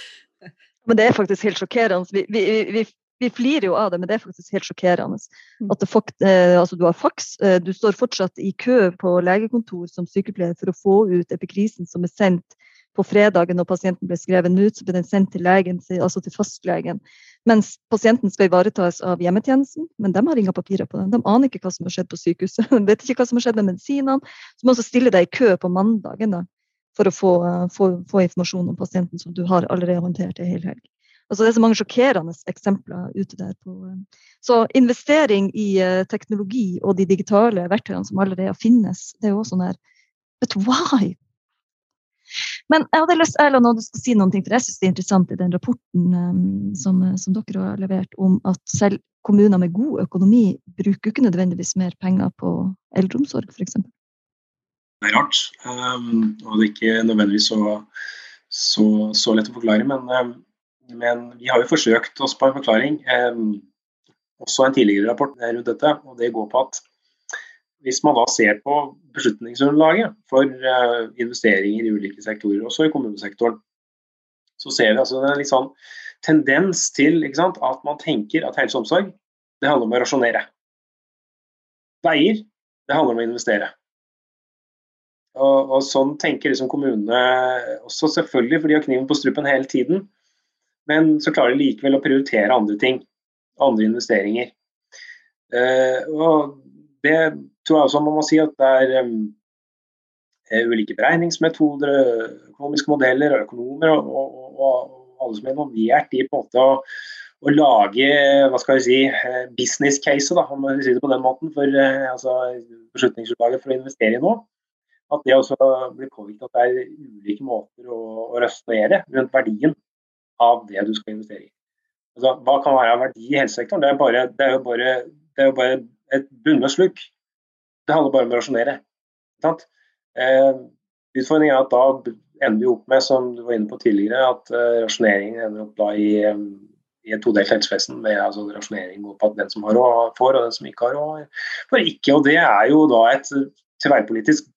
men det er faktisk helt sjokkerende. Vi, vi, vi, vi, flirer jo av det, men det er faktisk helt sjokkerende. Mm. At fakt, eh, altså du har faks. Eh, du står fortsatt i kø på legekontor som sykepleier for å få ut epikrisen som er sendt på fredagen når pasienten ble skrevet ut, så ble den sendt til legen, altså til fastlegen. Mens pasienten skal ivaretas av hjemmetjenesten, men de har ingen papirer på den. De aner ikke hva som har skjedd på sykehuset. De vet ikke hva som har skjedd med medisinene. Så må også stille deg i kø på mandagen da, for å få, få, få, informasjon om pasienten som du har allerede håndtert en hel helg. Altså, det er så mange sjokkerende eksempler ute der. På, eh, så investering i uh, teknologi og de digitale verktøyene som allerede finnes, det er jo også sånn her But why? Men jeg hadde lyst Erland, å si noe, for jeg syns det er interessant i den rapporten um, som, som, dere har levert, om at selv kommuner med god økonomi bruker ikke nødvendigvis mer penger på eldreomsorg, f.eks. Det er rart, um, og det er ikke nødvendigvis så, så, så lett å forklare. Men, um, men, vi har jo forsøkt oss på en forklaring. Um, også en tidligere rapport rundt dette, og det går på at hvis man da ser på beslutningsunderlaget for uh, investeringer i ulike sektorer, også i kommunesektoren, så ser vi altså en litt sånn tendens til sant, at man tenker at helse og omsorg det handler om å rasjonere. Veier det handler om å investere. Og, og sånn tenker liksom kommunene også, selvfølgelig, for de har kniven på strupen hele tiden. Men så klarer de likevel å prioritere andre ting, andre investeringer. Uh, og det tror jeg også man må si at det er um, ulike beregningsmetoder, økonomiske modeller økonomer og, og, og, alle som er involvert i på en måte å, å lage hva skal vi si, eh, business case, da, om vi si det på den måten, for uh, altså, beslutningsgrunnlaget for å investere i noe. At det også blir påvirket at det er ulike måter å, å resonnere rundt verdien av det du skal investere i. Altså, hva kan være verdi i helsesektoren? Det er, bare, det er jo bare, det er bare et bundet sluk. Det handler bare om å rasjonere. Eh, utfordringen er at da ender vi opp med, som du var inne på tidligere, at eh, rasjoneringen ender opp da i, eh, i et todelt helsevesen. med altså, Rasjonering på at den som har råd, får, og den som ikke har råd, får ikke. og Det er jo da et tverrpolitisk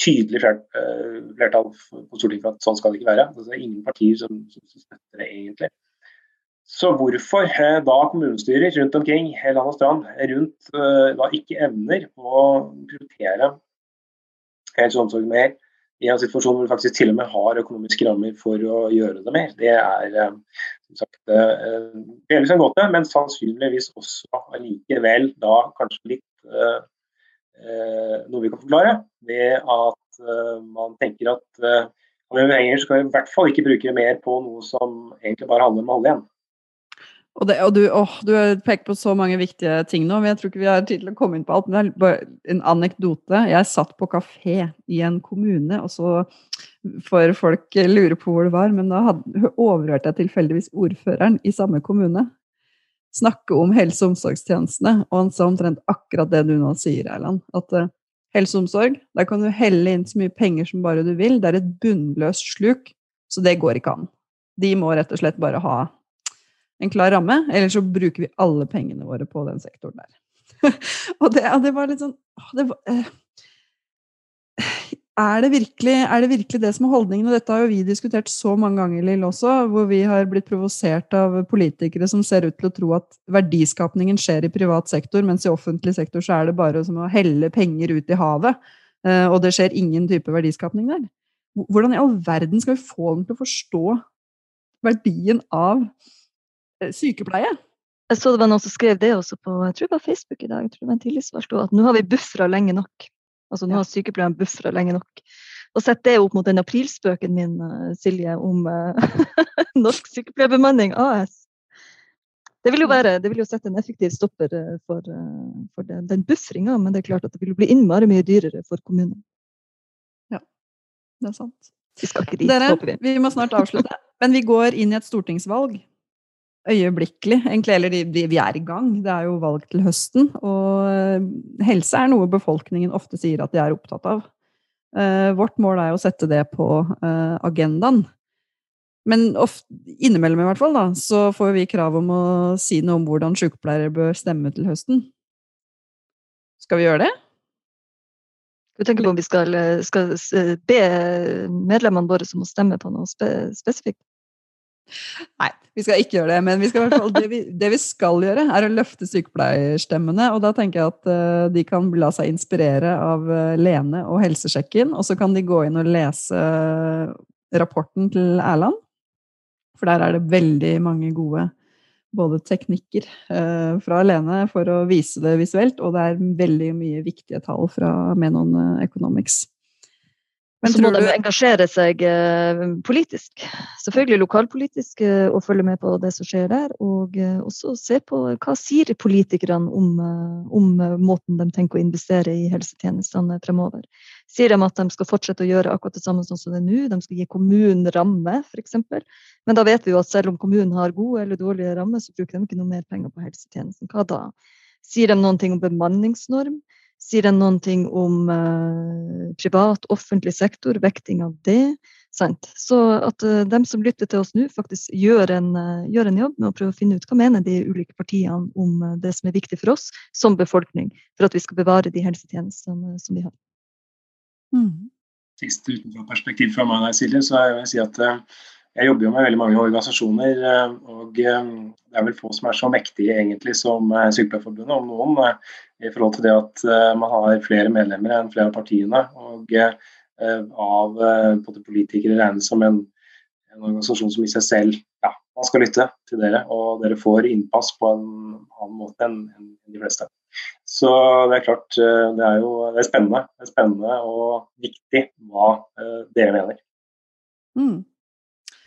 tydelig flertall på Stortinget for at sånn skal det ikke være. Altså, det er ingen partier som, som støtter det egentlig. Så hvorfor da kommunestyrer rundt omkring land og strand rundt da ikke evner å prioritere helse og omsorg mer i en situasjon hvor vi faktisk til og med har økonomiske rammer for å gjøre det mer. Det er som sagt delvis en gåte, men sannsynligvis også allikevel da kanskje litt noe vi kan forklare ved at man tenker at om vi skal i hvert fall ikke bruke mer på noe som egentlig bare handler om å holde igjen. Og, det, og du, åh, du peker på så mange viktige ting nå, men jeg tror ikke vi har tid til å komme inn på alt. Men det er en anekdote. Jeg satt på kafé i en kommune, og så får folk lure på hvor det var, men da overhørte jeg tilfeldigvis ordføreren i samme kommune snakke om helse- og omsorgstjenestene, og han sa omtrent akkurat det du nå sier, Erland. At uh, helse og omsorg, der kan du helle inn så mye penger som bare du vil. Det er et bunnløst sluk, så det går ikke an. De må rett og slett bare ha en klar ramme, eller så bruker vi alle pengene våre på den sektoren der. og det, det, var litt sånn det var, eh, er, det virkelig, er det virkelig det som er holdningen? Og dette har jo vi diskutert så mange ganger, Lill, også, hvor vi har blitt provosert av politikere som ser ut til å tro at verdiskapningen skjer i privat sektor, mens i offentlig sektor så er det bare som å helle penger ut i havet, eh, og det skjer ingen type verdiskapning der. Hvordan i all verden skal vi få dem til å forstå verdien av Eh, sykepleie. Jeg så det var noen som skrev det også på jeg tror det var Facebook i dag. jeg tror det var en tillitsvalgt, At nå har vi bufra lenge nok. Altså Nå har sykepleieren bufra lenge nok. Og sett det opp mot den aprilspøken min, eh, Silje, om uh, Norsk Sykepleierbemanning AS. Det vil jo være, det vil jo sette en effektiv stopper for, for den, den buffringa, men det er klart at det vil bli innmari mye dyrere for kommunen. Ja, det er sant. Vi skal ikke dit, Dere, håper vi. Vi må snart avslutte. Men vi går inn i et stortingsvalg øyeblikkelig, egentlig. Eller de, vi er i gang. Det er jo valg til høsten. Og eh, helse er noe befolkningen ofte sier at de er opptatt av. Uh, vårt mål er å sette det på uh, agendaen. Men ofte, innimellom i hvert fall, da, så får vi krav om å si noe om hvordan sykepleiere bør stemme til høsten. Skal vi gjøre det? Du tenker på om vi skal, skal be medlemmene våre som må stemme på noe spe, spesifikt? Nei, vi skal ikke gjøre det. Men vi skal, det, vi, det, vi, skal gjøre, er å løfte sykepleierstemmene. Og da tenker jeg at uh, de kan la seg inspirere av uh, Lene og Helsesjekken. Og så kan de gå inn og lese uh, rapporten til Erland. For der er det veldig mange gode både teknikker fra Lene for å vise det visuelt, og det er veldig mye viktige tall fra Menon Economics. Men så må de engasjere seg eh, politisk. Selvfølgelig lokalpolitisk eh, og følge med på det som skjer der. Og eh, også se på hva sier politikerne om, om måten de tenker å investere i helsetjenestene fremover. Sier de at de skal fortsette å gjøre akkurat det samme som det er nå? De skal gi kommunen ramme, f.eks. Men da vet vi jo at selv om kommunen har gode eller dårlige rammer, så bruker de ikke noe mer penger på helsetjenesten. Hva da? Sier de noen ting om bemanningsnorm? Sier den noen ting om uh, privat, offentlig sektor, vekting av det? Sant? Så at uh, dem som lytter til oss nå, faktisk gjør en, uh, gjør en, jobb med å prøve å finne ut hva mener de ulike partiene om det som er viktig for oss som befolkning, for at vi skal bevare de helsetjenestene som vi har. Mm. Siste utenfra-perspektiv fra meg, Silje, så jeg vil si at jeg jobber jo med veldig mange organisasjoner, og det er vel få som er så mektige egentlig som Sykepleierforbundet, om noen i forhold til det at man har flere medlemmer enn flere av partiene. Og av både politikere regnes som en, en, organisasjon som i seg selv ja, man skal lytte til dere. Og dere får innpass på en annen måte enn de fleste. Så det er klart, det er jo det er spennende. Det er spennende og viktig hva dere mener. Mm.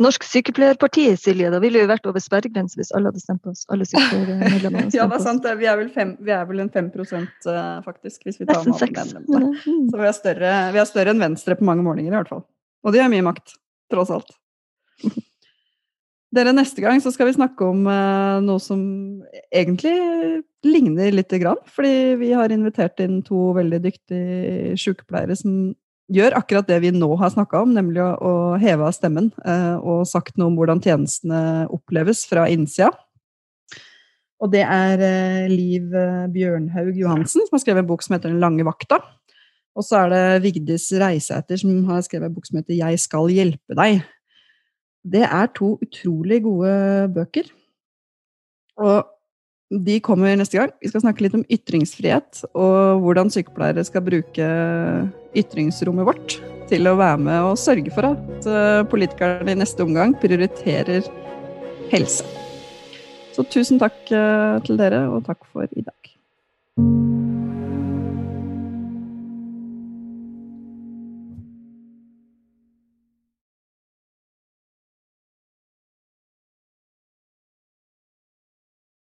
Norsk Sykepleierparti, Silje, da ville vi vært over sperregrensen hvis alle hadde stemt på oss. alle sykepleiermedlemmene. ja, det er sant. Vi er vel, fem, vi er vel en 5 eh, faktisk, hvis vi tar med alle medlemmene. Mm. Så vi er, større, vi er større enn Venstre på mange målinger, i hvert fall. Og de har mye makt, tross alt. Dere, Neste gang så skal vi snakke om uh, noe som egentlig ligner lite grann. Fordi vi har invitert inn to veldig dyktige sykepleiere som gjør akkurat det vi nå har snakka om, nemlig å, å heve av stemmen eh, og sagt noe om hvordan tjenestene oppleves fra innsida. Og det er eh, Liv eh, Bjørnhaug Johansen som har skrevet en bok som heter Den lange vakta. Og så er det Vigdis Reisæter som har skrevet en bok som heter 'Jeg skal hjelpe deg'. Det er to utrolig gode bøker. Og de kommer neste gang. Vi skal snakke litt om ytringsfrihet, og hvordan sykepleiere skal bruke ytringsrommet vårt til å være med og sørge for at eh, politikerne i neste omgang prioriterer helse. Så tusen takk eh, til dere, og takk for i dag.